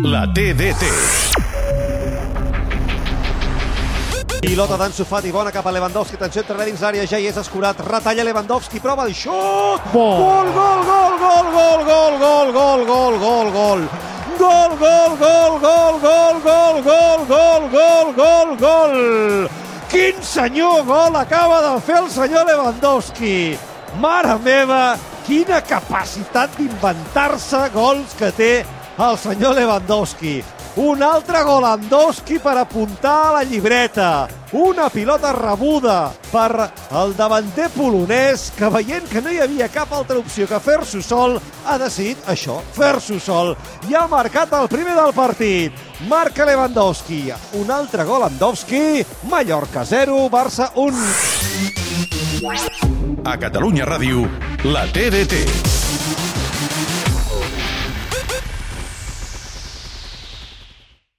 La TDT. Pilota d'Ansu Fati, bona cap a Lewandowski, atenció entre dins l'àrea, ja hi és escurat, retalla Lewandowski, prova el xut! Gol, gol, gol, gol, gol, gol, gol, gol, gol, gol, gol. Gol, gol, gol, gol, gol, gol, gol, gol, gol, gol, gol. Quin senyor gol acaba de fer el senyor Lewandowski. Mare meva, quina capacitat d'inventar-se gols que té el senyor Lewandowski. Un altre Golandowski per apuntar a la llibreta. Una pilota rebuda per el davanter polonès que veient que no hi havia cap altra opció que fer-s'ho sol, ha decidit això, fer-s'ho sol. I ha marcat el primer del partit. Marca Lewandowski. Un altre Golandowski. Mallorca 0, Barça 1. A Catalunya Ràdio, la TDT.